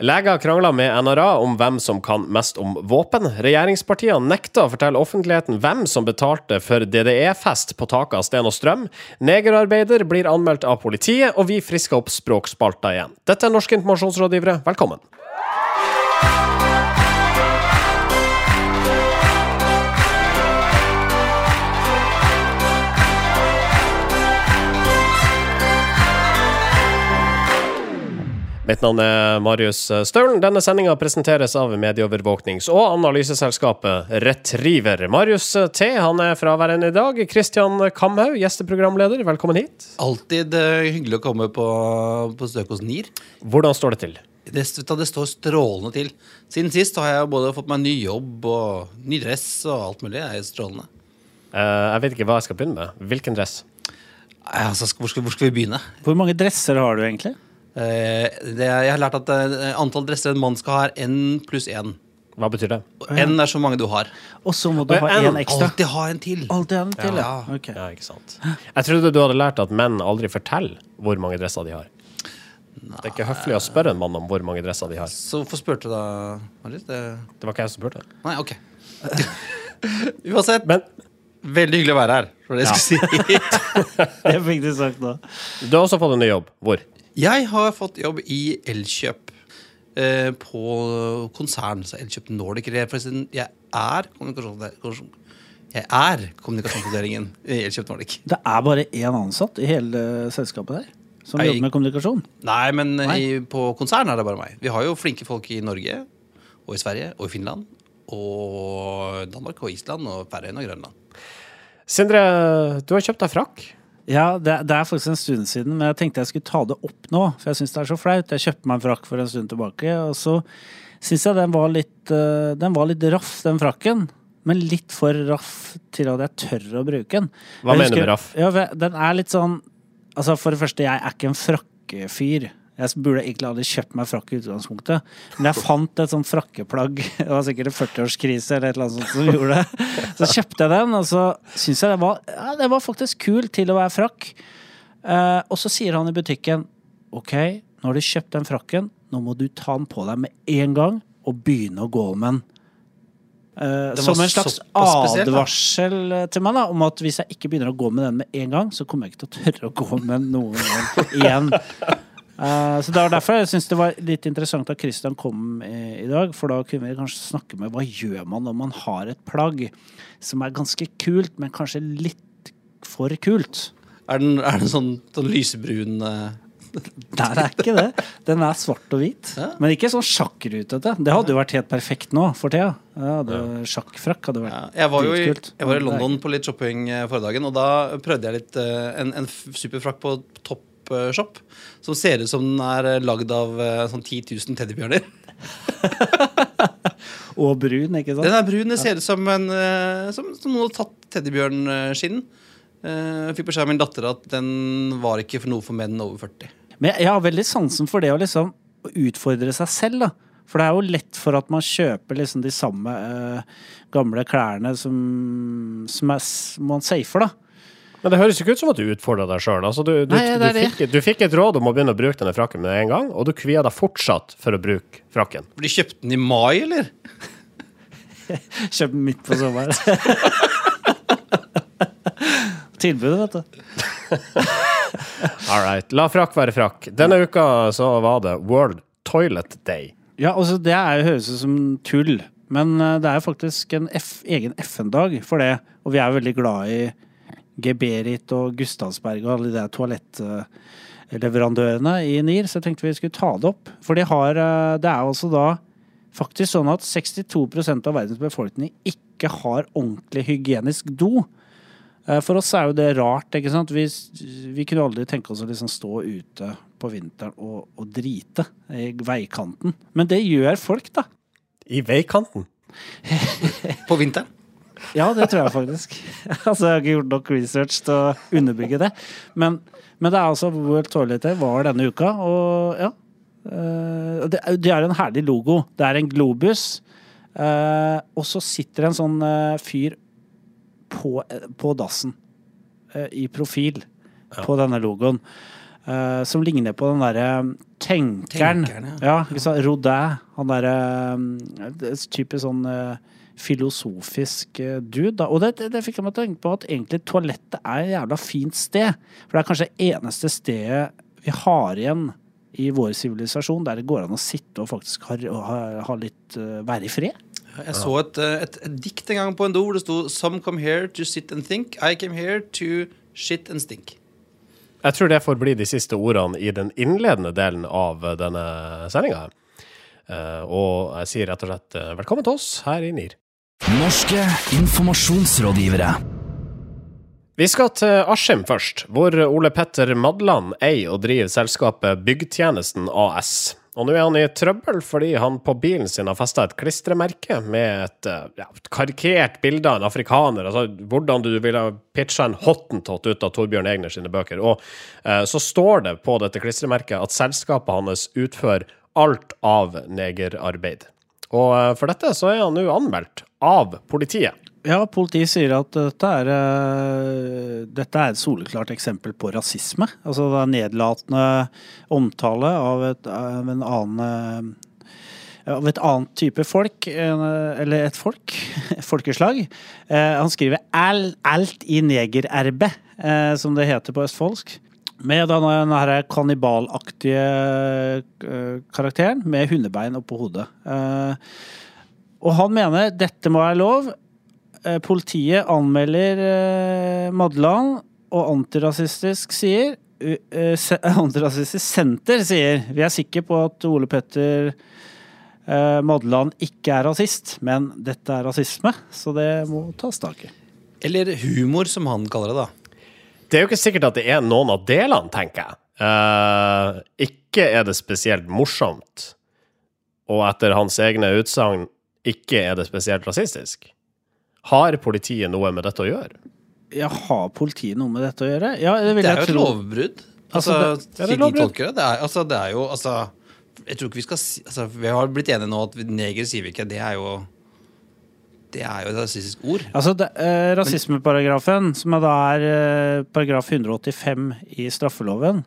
Leger krangler med NRA om hvem som kan mest om våpen. Regjeringspartiene nekter å fortelle offentligheten hvem som betalte for DDE-fest på taket av Sten og Strøm. Negerarbeider blir anmeldt av politiet, og vi frisker opp språkspalta igjen. Dette er Norske informasjonsrådgivere, velkommen. Mitt navn er Marius Staulen. Denne sendinga presenteres av medieovervåknings- og analyseselskapet Retriever. Marius T han er fraværende i dag. Kristian Kamhaug, gjesteprogramleder, velkommen hit. Alltid uh, hyggelig å komme på, på støk hos NIR. Hvordan står det til? Det, det, står strålende til. Siden sist har jeg både fått meg ny jobb og ny dress og alt mulig. Det er strålende. Uh, jeg vet ikke hva jeg skal begynne med. Hvilken dress? Altså, hvor, skal, hvor skal vi begynne? Hvor mange dresser har du egentlig? Uh, det, jeg har lært at uh, antall dresser en mann skal ha, er n pluss én. Hva betyr det? N er så mange du har. Og så må du ha én ekstra. Alltid ha en til. Alltid ha en til, ja. Ja. Okay. Ja, ikke sant. Jeg trodde du hadde lært at menn aldri forteller hvor mange dresser de har. Det er ikke høflig å spørre en mann om hvor mange dresser de har. Så hvorfor spurte du da, Marit? Det... Det var ikke jeg som spurte. Nei, ok. Uansett, Men veldig hyggelig å være her. For det jeg skulle si. Det fikk du sagt nå. du har også fått en ny jobb. Hvor? Jeg har fått jobb i Elkjøp. Eh, på konsern. Så Elkjøp Nordic. Forresten, jeg er kommunikasjons... Jeg er kommunikasjonsavdelingen i Elkjøp Nordic. Det er bare én ansatt i hele selskapet der som Nei. jobber med kommunikasjon. Nei, men Nei. I, på konsern er det bare meg. Vi har jo flinke folk i Norge og i Sverige og i Finland. Og Danmark og Island og Færøyene og Grønland. Sindre, du har kjøpt deg frakk. Ja, det, det er faktisk en stund siden, men jeg tenkte jeg skulle ta det opp nå. For jeg syns det er så flaut. Jeg kjøpte meg en frakk for en stund tilbake, og så syns jeg den var litt eh, Den var litt raff, den frakken. Men litt for raff til at jeg tør å bruke den. Hva Jeg mener du med raff? Ja, Den er litt sånn Altså, for det første, jeg er ikke en frakkefyr. Jeg burde egentlig aldri kjøpt meg frakk i utgangspunktet. Men jeg fant et sånt frakkeplagg. Det var sikkert en 40-årskrise eller et eller annet sånt som gjorde det. Så kjøpte jeg den, og så syns jeg det var, ja, det var faktisk kul til å være frakk. Eh, og så sier han i butikken OK, nå har du kjøpt den frakken, nå må du ta den på deg med en gang og begynne å gå med den. Uh, som en slags spesiell, da. advarsel eh, til meg da, om at hvis jeg ikke begynner å gå med den med en gang, så kommer jeg ikke til å tørre å gå med noen gang igjen. Eh, så Det var derfor jeg syns det var litt interessant at Christian kom i, i dag. For da kunne vi kanskje snakke med hva gjør man når man har et plagg som er ganske kult, men kanskje litt for kult. Er den, er den sånn, sånn lysebrun eh, Nei, det er ikke det. Den er svart og hvit. Ja. Men ikke sånn sjakkrutete. Det hadde jo vært helt perfekt nå for tida. Ja, Sjakkfrakk hadde vært ja, jeg, var jo i, jeg var i London på litt shopping eh, forrige dagen, og da prøvde jeg litt eh, en, en superfrakk på Toppshop. Som ser ut som den er eh, lagd av eh, sånn 10 000 teddybjørner. Og brun, ikke sant? Den er brun. Det ser ut som, en, eh, som, som noen har tatt teddybjørnskinn. Eh, Jeg fikk beskjed av min datter at den var ikke for noe for menn over 40. Men jeg, har veldig sansen for det å liksom utfordre seg selv, da. For det er jo lett for at man kjøper liksom de samme eh, gamle klærne som, som er, man safer, da. Men det høres ikke ut som at du utfordra deg sjøl. Altså, du, du, Nei, du, fikk, du fikk et råd om å begynne å bruke denne frakken med en gang, og du kvia deg fortsatt for å bruke frakken. For de kjøpte den i mai, eller? Kjøpt den midt på sommeren. Tilbudet, vet du. All right. La frakk være frakk. Denne uka så var det World Toilet Day. Ja, altså Det er jo høres ut som tull, men eh, det er jo faktisk en F egen FN-dag for det. Og vi er veldig glad i Geberit og Gustavsberg og alle de der toalettleverandørene i NIR, så tenkte vi skulle ta det opp. For de har eh, Det er altså da faktisk sånn at 62 av verdens befolkning ikke har ordentlig hygienisk do. Eh, For oss er jo det rart, ikke sant. Vi, vi kunne aldri tenke oss å liksom stå ute på vinteren og, og drite i veikanten. Men det gjør folk, da. I veikanten. På vinteren. Ja, det tror jeg faktisk. altså, jeg har ikke gjort nok research til å underbygge det. Men, men det er altså World Toilet Day var denne uka, og ja. Eh, det, det er en herlig logo. Det er en globus, eh, og så sitter en sånn eh, fyr på, på dassen i profil på denne logoen. Uh, som ligner på den derre tenkeren. Tenkeren, ja. sant? Rodin. Han derre uh, type sånn eh, filosofisk eh, dude. Da. Og det, det, det fikk jeg meg til å tenke på at egentlig toalettet er et jævla fint sted. For det er kanskje det eneste stedet vi har igjen i vår sivilisasjon der det går an å sitte og faktisk ha, ha, ha litt uh, være i fred. Jeg så et, eh, et, et dikt en gang på en do hvor det sto Some come here to sit and think. I came here to shit and stink. Jeg tror det får bli de siste ordene i den innledende delen av denne sendinga. Og jeg sier rett og slett velkommen til oss her i NIR. Norske informasjonsrådgivere. Vi skal til Askim først, hvor Ole Petter Madland eier og driver selskapet Byggtjenesten AS. Og nå er han i trøbbel fordi han på bilen sin har festa et klistremerke med et ja, et karikert bilde av en afrikaner. Altså hvordan du ville pitcha en hottentott ut av Torbjørn Egner sine bøker. Og eh, så står det på dette klistremerket at selskapet hans utfører alt av negerarbeid. Og eh, for dette så er han nå anmeldt av politiet. Ja, politiet sier at dette er, uh, dette er et soleklart eksempel på rasisme. Altså det er nedlatende omtale av, et, av en annen uh, av et annet type folk, eller et folk, folkeslag. Han skriver 'alt i negererbe', som det heter på østfoldsk. Med denne, denne kannibalaktige karakteren med hundebein oppå hodet. Og han mener dette må være lov. Eh, politiet anmelder eh, Madland, og Antirasistisk sier eh, Antirasistisk Senter sier vi er sikre på at Ole Petter Madland ikke er rasist, men dette er rasisme, så det må tas tak i. Eller humor, som han kaller det, da. Det er jo ikke sikkert at det er noen av delene, tenker jeg. Uh, ikke er det spesielt morsomt, og etter hans egne utsagn ikke er det spesielt rasistisk. Har politiet noe med dette å gjøre? Ja, har politiet noe med dette å gjøre? Ja, det, det er jo et lovbrudd. Altså, altså, det, de tolker det. Det er, altså, det er jo altså Jeg tror ikke vi skal si altså, Vi har blitt enige nå at neger sier vi ikke. Det er jo det er jo et rasistisk ord. Altså, det, eh, Rasismeparagrafen, som da er eh, paragraf 185 i straffeloven,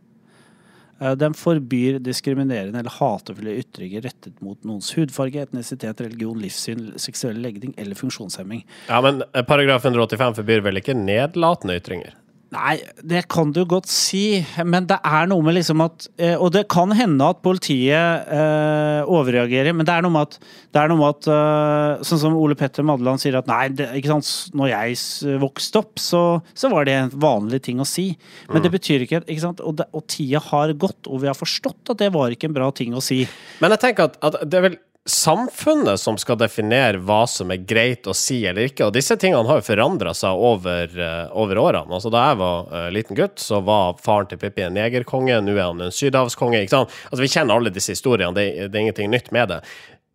Eh, den forbyr diskriminerende eller hatefulle ytringer rettet mot noens hudfarge, etnisitet, religion, livssyn, seksuell legning eller funksjonshemming. Ja, Men eh, paragraf 185 forbyr vel ikke nedlatende ytringer? Nei, det kan du godt si, men det er noe med liksom at eh, Og det kan hende at politiet eh, overreagerer, men det er noe med at, det er noe med at eh, Sånn som Ole Petter Madeland sier at nei, det, ikke sant, når jeg vokste opp, så, så, var det en vanlig ting å si. Men mm. det betyr ikke, ikke sant, og, det, og tida har gått, og vi har forstått at det var ikke en bra ting å si. Men jeg tenker at, at det er vel samfunnet som skal definere hva som er greit å si eller ikke. Og disse tingene har jo forandra seg over, uh, over, årene. Altså Da jeg var uh, liten gutt, så var faren til Pippi en negerkonge, nå er han en sydhavskonge. ikke sant? Altså Vi kjenner alle disse historiene, det, det er ingenting nytt med det.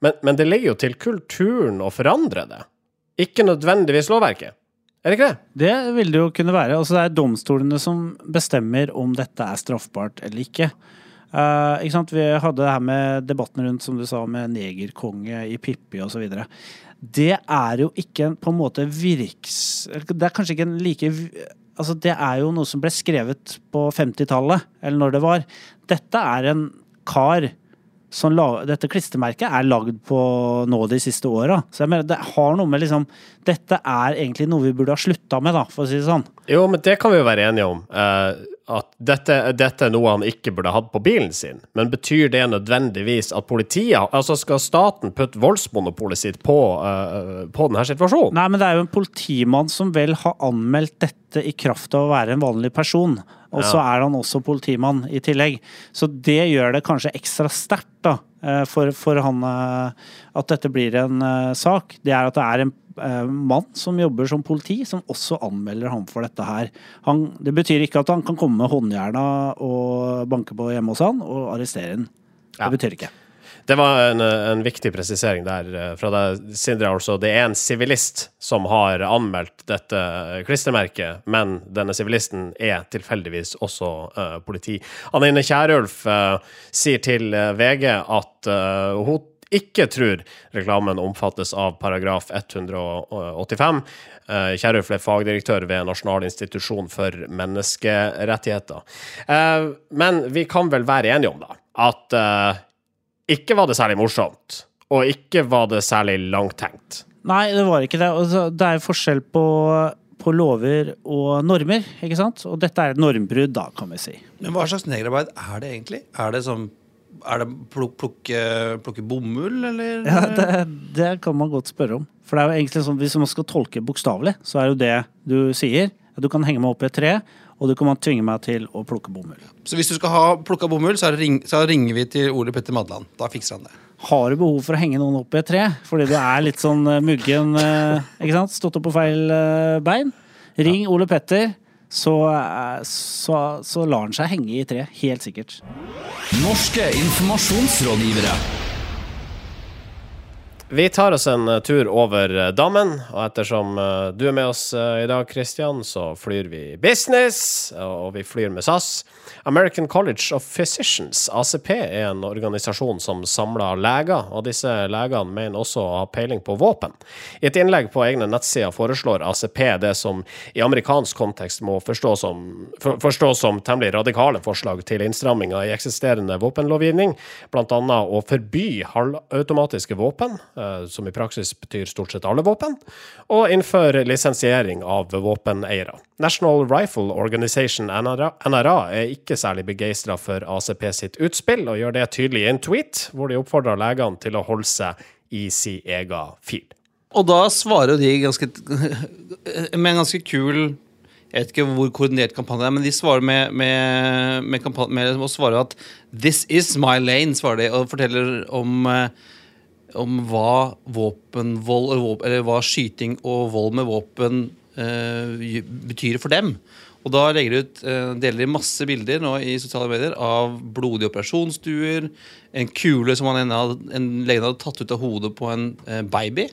Men, men, det ligger jo til kulturen å forandre det, ikke nødvendigvis lovverket. Er det ikke det? Det vil det jo kunne være. Altså Det er domstolene som bestemmer om dette er straffbart eller ikke. Uh, ikke sant? Vi hadde det her med debatten rundt som du sa, med negerkonge i Pippi osv. Det er jo ikke en, på en måte virks... Det er kanskje ikke en like Altså, det er jo noe som ble skrevet på 50-tallet, eller når det var. Dette er en kar som la, Dette klistremerket er lagd på nå de siste åra. Så jeg mener, det har noe med liksom Dette er egentlig noe vi burde ha slutta med, da, for å si det sånn. Jo, men det kan vi jo være enige om. Uh at dette, dette, er noe han ikke burde hatt på bilen sin, men betyr det nødvendigvis at politiet Altså, skal staten putte voldsmonopolet sitt på, uh, på denne situasjonen? Nei, men det er jo en politimann som vel har anmeldt dette i kraft av å være en vanlig person. Og så ja. er han også politimann i tillegg. Så det gjør det kanskje ekstra sterkt da, eh, for, for han uh, at dette blir en sak. Det er at det er en Eh, mann som jobber som politi, som også anmelder ham for dette her. Han, det betyr ikke at han kan komme med håndjerna og banke på hjemme hos han og arrestere ham. Det ja. betyr ikke. Det var en, en, viktig presisering der eh, fra deg, Sindre. Altså, det er en sivilist som har anmeldt dette klistremerket, men denne sivilisten er tilfeldigvis også uh, politi. Anine Kierulf uh, sier til VG at uh, hun ikke tror reklamen omfattes av paragraf 185. Eh, Kjerulf er fagdirektør ved Nasjonal institusjon for menneskerettigheter. Eh, men vi kan vel være enige om da, at eh, ikke var det særlig morsomt, og ikke var det særlig langtenkt. Nei, det var ikke det. Det er forskjell på, på lover og normer, ikke sant? Og dette er et normbrudd, da, kan vi si. Men hva slags negerarbeid er det egentlig? Er det som er det pluk, plukke, plukke bomull, eller? Ja, det, det kan man godt spørre om. For det er jo egentlig sånn, hvis man skal tolke bokstavelig, så er jo det du sier, at du kan henge meg opp i et tre, og du kan tvinge meg til å plukke bomull. Så hvis du skal ha plukka bomull, så, ring, så ringer vi til Ole Petter Madland. Da fikser han det. Har du behov for å henge noen opp i et tre fordi du er litt sånn eh, muggen, eh, ikke sant? Stått opp på feil eh, bein? Ring Ole Petter, så, eh, så, så lar han seg henge i tre. Helt sikkert. Norske informasjonsrådgivere. Vi tar oss en eh, tur over eh, dammen, og ettersom eh, du er med oss i dag, Christian, så flyr vi business, og vi flyr med SAS. American College of Physicians, ACP, er en organisasjon som samler leger, og disse legene mener også å ha peiling på våpen. I et innlegg på egne nettsider foreslår ACP det som i amerikansk kontekst må forstås som, for, forstås som temmelig radikale forslag til innstramminger i eksisterende våpenlovgivning, bl.a. å forby halvautomatiske våpen, som i praksis betyr stort sett alle våpen, og innføre lisensiering av våpeneiere. National Rifle Organization, NRA, er ikke særlig begeistra for ACP sitt utspill, og gjør det tydelig i en tweet, hvor de oppfordrer legene til å holde seg i sin egen fil. Og da svarer de ganske med en ganske kul Jeg vet ikke hvor koordinert kampanje det er, men de svarer med, med, med, med å svare at 'This is my lane', svarer de, og forteller om eh, om hva våpenvold eller, hva skyting og vold med våpen eh, betyr for dem. Og da legger de ut, eh, deler de masse bilder nå i sosiale medier av blodige operasjonsstuer, en kule som han ene hadde, en legen hadde tatt ut av hodet på en eh, baby.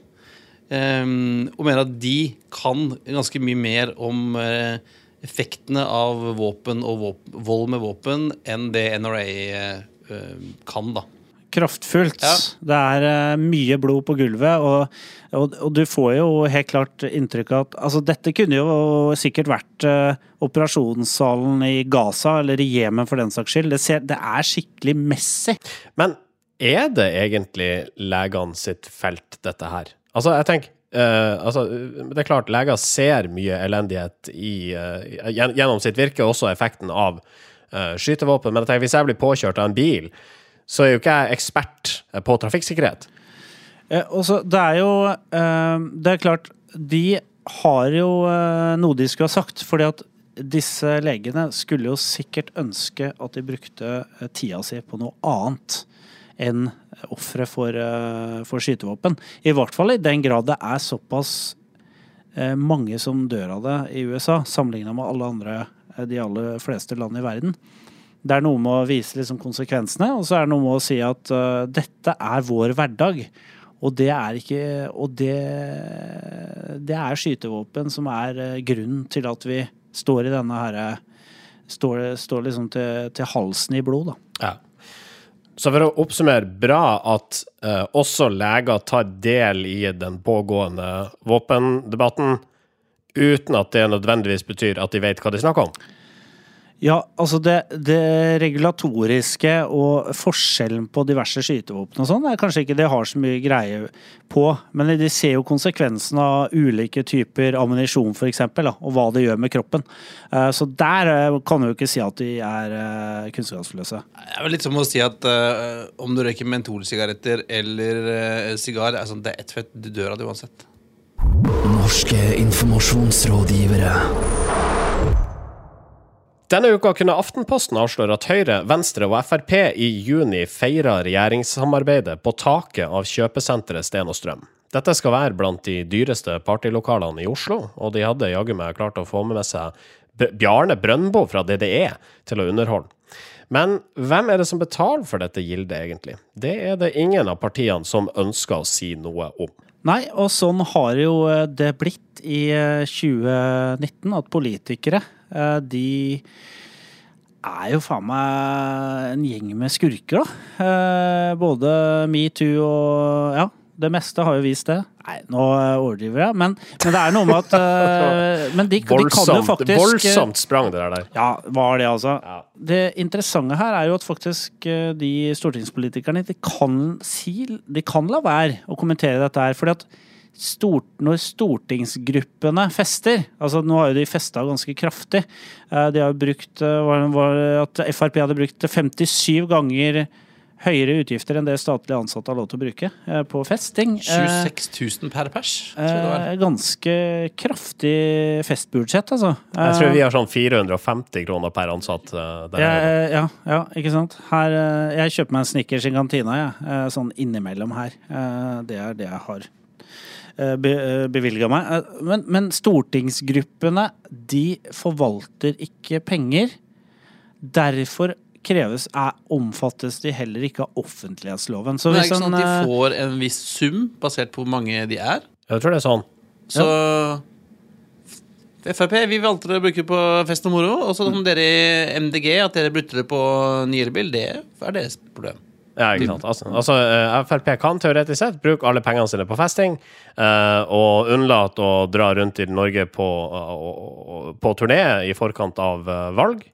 Ehm, og mener at de kan ganske mye mer om eh, effektene av våpen og våp vold med våpen enn det NRA eh, eh, kan, da. Kraftfullt. Ja. Det er eh, mye blod på gulvet, og, og, og du får jo helt klart inntrykk av at altså, dette kunne jo sikkert vært uh, operasjonssalen i Gaza, eller i Jemen for den saks skyld. Det, ser, det er skikkelig messig. Men er det egentlig legene sitt felt, dette her? Altså, jeg tenker Uh, altså, Det er klart, leger ser mye elendighet i, uh, gjennom sitt virke, også effekten av uh, skytevåpen. Men jeg tenker, hvis jeg blir påkjørt av en bil, så er jo ikke jeg ekspert eh, på trafikksikkerhet. Eh, også, det er jo eh, Det er klart, de har jo eh, noe de skulle ha sagt. fordi at disse legene skulle jo sikkert ønske at de brukte eh, tida si på noe annet enn ofre for, eh, for skytevåpen. I hvert fall i den grad det er såpass mange som dør av det i USA, sammenligna med alle andre, de aller fleste land i verden. Det er noe med å vise liksom konsekvensene, og så er det noe med å si at uh, dette er vår hverdag. Og det er ikke Og det, det er skytevåpen som er uh, grunnen til at vi står i denne herre Står, står liksom til, til halsen i blod, da. Ja. Så for å oppsummere, bra at uh, også leger tar del i den pågående våpendebatten, uten at det nødvendigvis betyr at de vet hva de snakker om. Ja, altså det, det regulatoriske og forskjellen på diverse skytevåpen og sånn, er kanskje ikke det har så mye greie på. Men de ser jo konsekvensen av ulike typer ammunisjon, f.eks., og hva det gjør med kroppen. Eh, Så der eh, kan du jo ikke si at de er eh, kunnskapsløse. Det er vel litt som å si at uh, om du røyker mentolsigaretter eller uh, sigar, sånn, det er ett fett, du dør av det uansett. Norske informasjonsrådgivere. Denne uka kunne Aftenposten avsløre at Høyre, Venstre og Frp i juni feira regjeringssamarbeidet på taket av kjøpesenteret Sten og Strøm. Dette skal være blant de dyreste partylokalene i Oslo, og de hadde jaggu meg klart å få med seg Bjarne Brøndbo fra DDE til å underholde. Men hvem er det som betaler for dette gildet, egentlig? Det er det ingen av partiene som ønsker å si noe om. Nei, og sånn har jo eh, det blitt i eh, 2019, at politikere eh, de er jo faen meg en gjeng med skurker, da. Eh, både metoo og Ja, det meste har jo vist det. Nei, nå eh, overdriver jeg, men, men det er noe med at eh, Men de, de kan jo faktisk voldsomt sprang det der. Ja, var det, altså. Ja. Det interessante her er jo at faktisk eh, de stortingspolitikerne de kan si De kan la være å kommentere dette her. fordi at stort, når stortingsgruppene fester altså Nå har jo de festa ganske kraftig. Eh, De har brukt eh, var, var at Frp hadde brukt 57 ganger høyere utgifter enn det statlige ansatte har lov til å bruke eh, på festing. Eh, 26 000 per pers. Tror jeg det var. eh, ganske kraftig festbudsjett, altså. Jeg tror vi har sånn 450 kroner per ansatt. der ja, ja, ja, ikke sant. Her, jeg kjøper meg en Snickers i kantina, jeg. Ja. Sånn innimellom her. Eh, Det er det jeg har bevilga meg. Eh, Men, men stortingsgruppene, de forvalter ikke penger. Derfor kreves er, omfattes de heller ikke av offentlighetsloven. Så Men det er hvis ikke sånn at de eh, får en viss sum basert på hvor mange de er. Jeg tror det er sånn. Så Frp, vi valgte å bruke det på fest og moro. Og så om dere i MDG at dere brukte det på nyere bil, det er deres problem. Ja, ikke sant. Altså, altså eh, Frp kan teoretisk sett bruke alle pengene sine på festing, eh, og unnlate å dra rundt i Norge på, uh, på turné i forkant av eh, valg.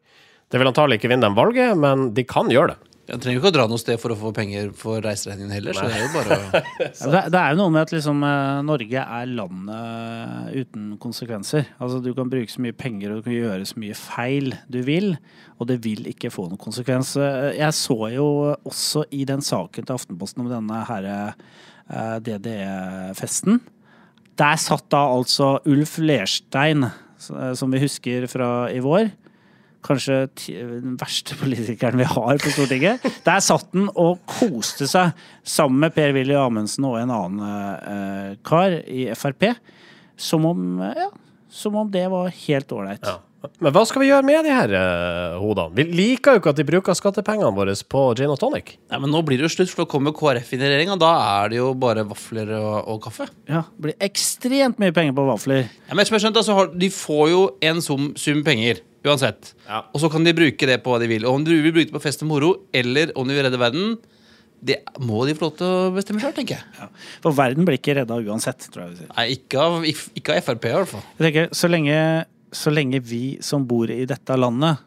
Det vil antagelig ikke vinne dem valget, men de kan gjøre det. Jeg trenger ikke å dra noe sted for å få penger for reiseregningen heller. Så det er jo bare Det, det er jo noe med at liksom, eh, Norge er landet uten konsekvenser. Altså Du kan bruke så mye penger og du kan gjøre så mye feil du vil, og det vil ikke få noen konsekvens. Eh, Jeg så jo også i den saken til Aftenposten om denne her eh, DDE-festen. Der satt da altså Ulf Lerstein, som vi husker fra i vår. Kanskje den verste politikeren vi har på Stortinget. Der satt han og koste seg sammen med Per-Willy Amundsen og en annen eh, kar i Frp. Som om, eh, ja, som om det var helt ålreit. Ja. Men hva skal vi gjøre med de her uh, hodene? Vi liker jo ikke at de bruker skattepengene våre på gin og tonic. Nei, men nå blir det jo slutt, for da kommer KrF inn i regjering, og da er det jo bare vafler og, og kaffe. Ja, det blir ekstremt mye penger på vafler. Ja, men jeg skjønt, altså, De får jo en sum, sum penger uansett. Ja. Og så kan de bruke det på hva de vil. Og om du vil bruke det på fest og moro, eller om du vil redde verden, det må de få lov til å bestemme sjøl, tenker jeg. Ja. For verden blir ikke redda uansett, tror jeg vi sier. Nei, ikke av, ikke av Frp, i hvert fall. Jeg tenker, så lenge, så lenge vi som bor i dette landet,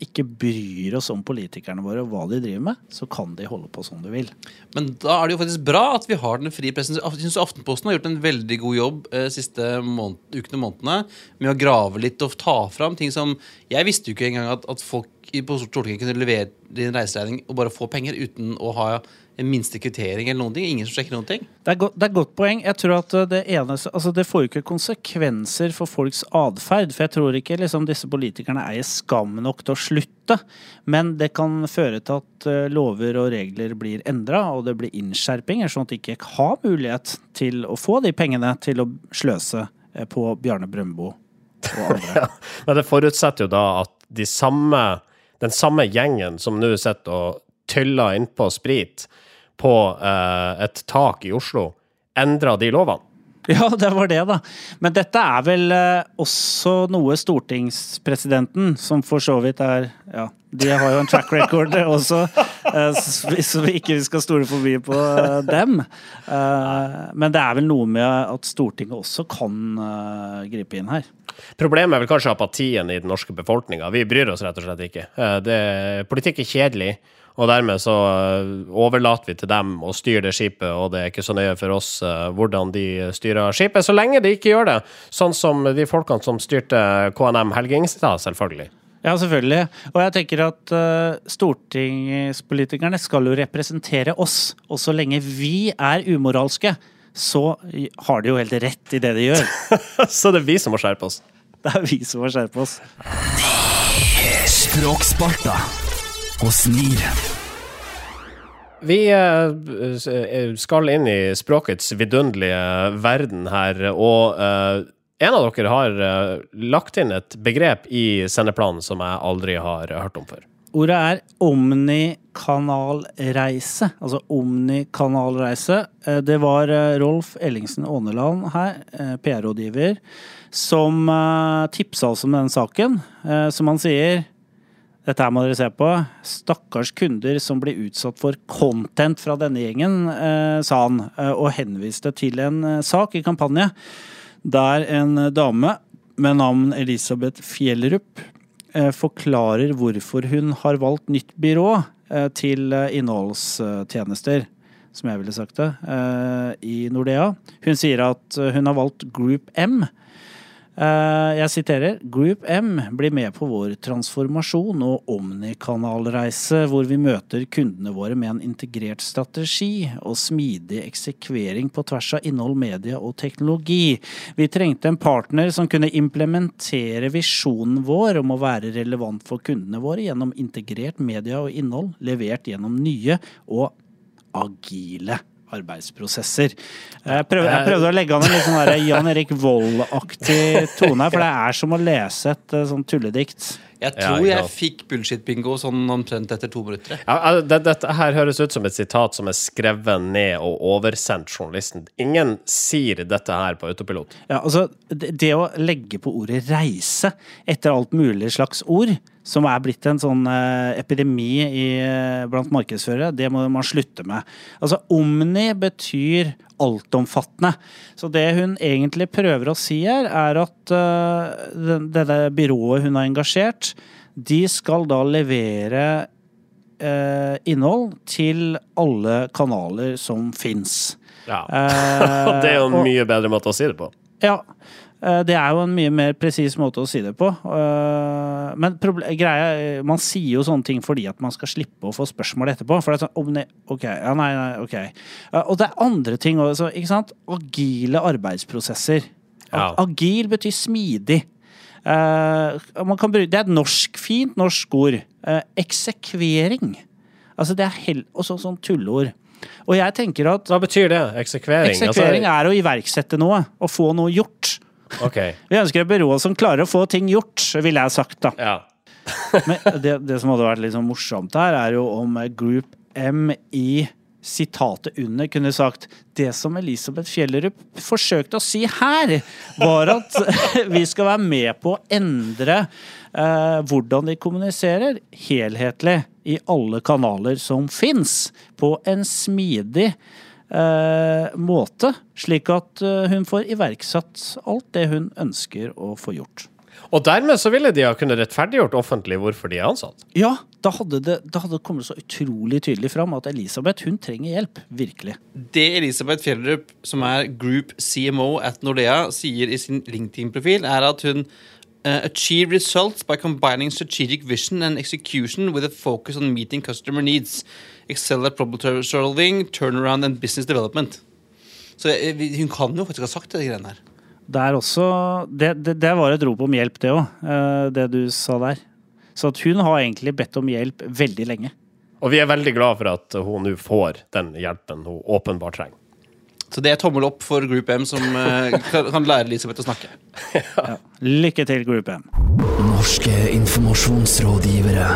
ikke bryr oss om politikerne våre og hva de driver med, så kan de holde på som de vil. Men da er det jo faktisk bra at vi har den frie pressen. Jeg synes Aftenposten har gjort en veldig god jobb eh, siste måned, ukene og månedene med å grave litt og ta fram ting som Jeg visste jo ikke engang at, at folk på Stortinget kunne levere din reiseregning og bare få penger uten å ha minste kvittering eller noen ting. Ingen som sjekker noen ting. Det er, godt, det er godt poeng. Jeg tror at det eneste Altså, det får jo ikke konsekvenser for folks atferd. For jeg tror ikke liksom disse politikerne eier skam nok til å slutte. Men det kan føre til at eh, lover og regler blir endra, og det blir innskjerpinger, sånn at de ikke har mulighet til å få de pengene til å sløse eh, på Bjarne Brøndbo og andre. Men det forutsetter jo da at de samme, den samme gjengen som nå sitter og tyller innpå sprit på eh, et tak i Oslo, endra de lovene. Ja, det var det, da. Men dette er vel eh, også noe stortingspresidenten, som for så vidt er Ja, de har jo en track record også, eh, s- hvis vi ikke skal stole for mye på eh, dem. Eh, men det er vel noe med at Stortinget også kan eh, gripe inn her. Problemet er vel kanskje apatien i den norske befolkninga. Vi bryr oss rett og slett ikke. Eh, Det, politikk er kjedelig, og dermed så eh, overlater vi til dem å styre det skipet, og det er ikke så nøye for oss eh, hvordan de styrer skipet, så lenge de ikke gjør det. Sånn som de folkene som styrte KNM Helge Ingstad, selvfølgelig. Ja, selvfølgelig. Og jeg tenker at uh, stortingspolitikerne skal jo representere oss. Og så lenge vi er umoralske, så har de jo helt rett i det de gjør. så det er vi som må skjerpe oss. Det er vi som må skjerpe oss. Språksparta hos snir. Vi eh, skal inn i språkets vidunderlige verden her, og eh, en av dere har eh, lagt inn et begrep i sendeplanen som jeg aldri har hørt om før. Ordet er omnikanalreise. Altså omnikanalreise. Eh, Det var eh, Rolf Ellingsen Åneland her, eh, PR-rådgiver, som eh, tipsa oss om denne saken. Eh, Som han sier, Dette her må dere se på. Stakkars kunder som blir utsatt for content fra denne gjengen, eh, sa han, eh, og henviste til en eh, sak i kampanje der en dame med navn Elisabeth Fjellerup forklarer hvorfor hun har valgt nytt byrå til innholdstjenester, som jeg ville sagt det, i Nordea. Hun sier at hun har valgt Group M. Eh, Jeg siterer Group M blir med på vår transformasjon og omnikanalreise, hvor vi møter kundene våre med en integrert strategi og smidig eksekvering på tvers av innhold, media og teknologi. Vi trengte en partner som kunne implementere visjonen vår om å være relevant for kundene våre gjennom integrert media og innhold, levert gjennom nye og agile arbeidsprosesser. Jeg prøvde, jeg prøvde å legge an en litt sånn Jan Erik Vold-aktig tone for det er som å lese et eh, sånn tulledikt. Jeg tror ja, jeg fikk bullshit-bingo sånn omtrent etter to minutter. Ja, ja, det, dette her høres ut som et sitat som er skrevet ned og oversendt journalisten. Ingen sier dette her på autopilot. Ja, altså, det, det å legge på ordet reise etter alt mulig slags ord, som er blitt en sånn eh, epidemi i, eh, blant markedsførere, det må man slutte med. Altså, omni betyr altomfattende. Så det hun egentlig prøver å si her, er at uh, den- dette byrået hun har engasjert, de skal da levere uh, innhold til alle kanaler som fins. Ja. Uh, det er jo en mye bedre måte å si det på. ja. Eh, Det er jo en mye mer presis måte å si det på. Eh, Men greia Man sier jo sånne ting fordi at man skal slippe å få spørsmål etterpå. For det er sånn om det, OK, ja, nei, nei, OK. Eh, Og det er andre ting òg. ikke sant? Agile arbeidsprosesser. Ja. Agil betyr smidig. Man kan bruke, det er et norsk, fint norsk ord. Eksekvering. Altså det er hell, også sånn tulleord. Og jeg tenker at Hva betyr det? Eksekvering? eksekvering er å iverksette noe, Å få noe gjort. Altså, ok. Vi ønsker et byrå som klarer å få ting gjort, ville jeg sagt, da. Ja. Men det, det som hadde vært litt sånn morsomt her, er jo om Group M i sitatet under kunne sagt Det som Elisabeth Fjellerup forsøkte å si her, var at vi skal være med på å endre eh, hvordan de kommuniserer helhetlig i alle kanaler som fins, på en smidig eh, måte, slik at eh, hun får iverksatt alt det hun ønsker å få gjort. Og dermed så ville de ha kunnet rettferdiggjort offentlig hvorfor de er ansatt. Ja, da hadde det, da hadde det kommet så utrolig tydelig fram at Elisabeth hun trenger hjelp. Virkelig. Det Elisabeth Fjellrup, som er Group CMO at Nordea, sier i sin LinkedIn-profil, er at hun uh, achieve results by combining strategic vision and execution with a focus on meeting customer needs. Excel at problem solving, turnaround and business development. Så eh, hun kan jo faktisk ha sagt det, de greiene her. Det er også Det, det, det var et rop om hjelp, det òg, det du sa der. Så at hun har egentlig bedt om hjelp veldig lenge. Og vi er veldig glad for at hun nå får den hjelpen hun åpenbart trenger. Så det er tommel opp for Group M, som eh, kan lære Elisabeth å snakke. Lykke til, Group M. Norske informasjonsrådgivere.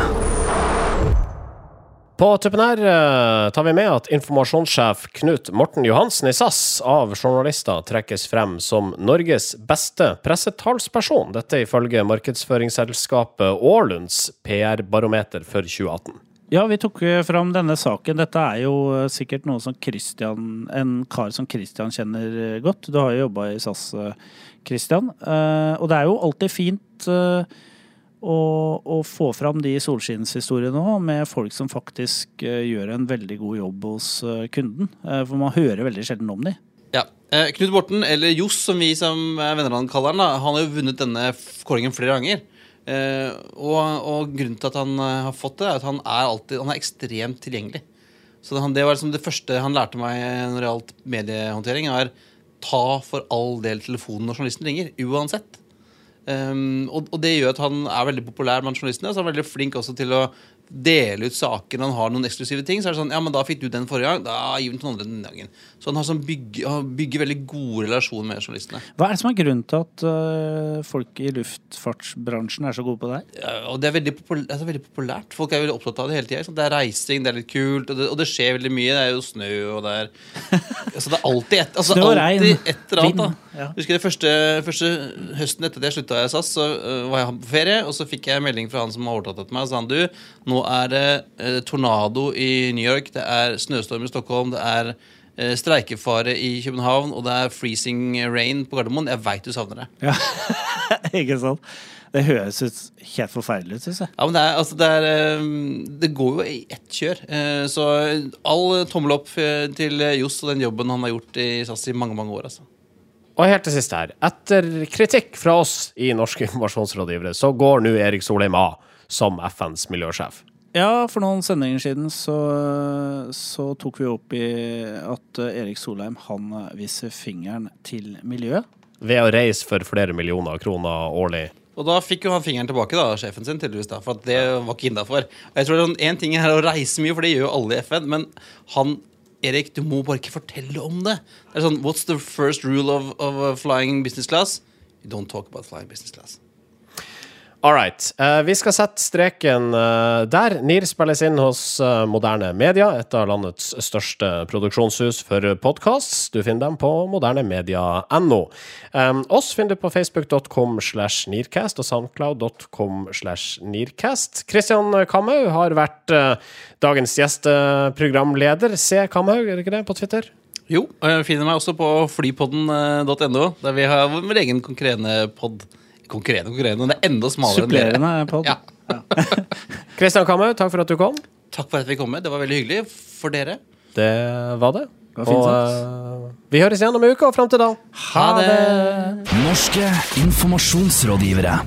På tuppen her eh, tar vi med at informasjonssjef Knut Morten Johansen i SAS av journalister trekkes frem som Norges beste pressetalsperson. Dette ifølge markedsføringsselskapet Aarlunds PR-barometer for 2018. Ja, vi tok eh, fram denne saken. Dette er jo eh, sikkert noe som Christian, en kar som Christian kjenner godt. Du har jo jobba i SAS, Christian. Og det er jo alltid fint eh, å, å få fram de solskinnshistoriene òg, med folk som faktisk eh, gjør en veldig god jobb hos eh, kunden. Eh, For man hører veldig sjelden om de. Ja. Knut Borten, eller Johs som vi som han kaller han, han har jo vunnet denne kåringen flere ganger. Og, og grunnen til at han har fått det, er at han er, alltid, han er ekstremt tilgjengelig. Så det var liksom det første han lærte meg når det gjaldt mediehåndtering, er ta for all del telefonen når journalisten ringer, uansett. Um, og, og det gjør at han er veldig populær blant journalistene. Så er han veldig flink også til å dele ut saker når han har noen eksklusive ting. Så er det sånn, ja, men da fikk du den forrige gang, da gir vi den til noen andre den gangen. Så han har sånn bygge, bygger veldig gode relasjoner med journalistene. Hva er det som er grunnen til at øh, folk i luftfartsbransjen er så gode på det her? Ja, og det er veldig, popul altså, veldig populært. Folk er veldig opptatt av det hele tida. Det er reising, det er litt kult, og det, og det skjer veldig mye. Det er jo snø, og det er Altså, det er alltid et, altså, Snø og regn, et eller annet. Da. Ja. Husker det første, første høsten etter at jeg slutta i SAS, så øh, var jeg på ferie, og så fikk jeg melding fra han som har overtatt etter meg, og sa han du, nå er det øh, tornado i New York, det er snøstorm i Stockholm, det er øh, streikefare i København, og det er freezing rain på Gardermoen. Jeg veit du savner det. Ja. ikke sant? Det høres ut helt forferdelig ut, syns jeg. Ja, men det, er, altså, det, er, øh, det går jo i ett kjør. Eh, Så all tommel opp til Johs og den jobben han har gjort i SAS i mange, mange år. altså. Og helt til sist her. Etter kritikk fra oss i Norske informasjonsrådgivere, så går nå Erik Solheim av som FNs miljøsjef. Ja, for noen sendinger siden så, så tok vi opp i at eh, Erik Solheim han eh, viser fingeren til miljøet. Ved å reise for flere millioner kroner årlig. Og da fikk jo han fingeren tilbake, da, sjefen sin, tydeligvis, da, for at det var ikke innafor. Jeg tror det En ting er å reise mye, for det gjør jo alle i FN, men han Erik, du må bare ikke fortelle om det. Det er sånn, What's the first rule of, of uh, flying business class? You don't talk about flying business class. All right. Eh, vi skal sette streken eh, der. NIR spilles inn hos eh, Moderne Media, et av landets største produksjonshus for podkast. Du finner dem på modernemedia.no. Oss finner du på facebook.com slash nircast og soundcloud.com slash nircast. Kristian Kamhaug har vært dagens gjesteprogramleder. Se Kamhaug, er det ikke det, på Twitter? Jo, og jeg finner meg også på flypodden.no, der vi har vår egen konkurrerende pod. Konkurrerende, konkurrerende, men det er enda smalere enn dere. Supplerende pod. Ja. Kristian Kamhaug, takk for at du kom. Takk for at vi kom med. Det var veldig hyggelig for dere. Det var det. var fint Og eh, vi høres igjen om en uke, og fram til da Ha det! Norske informasjonsrådgivere.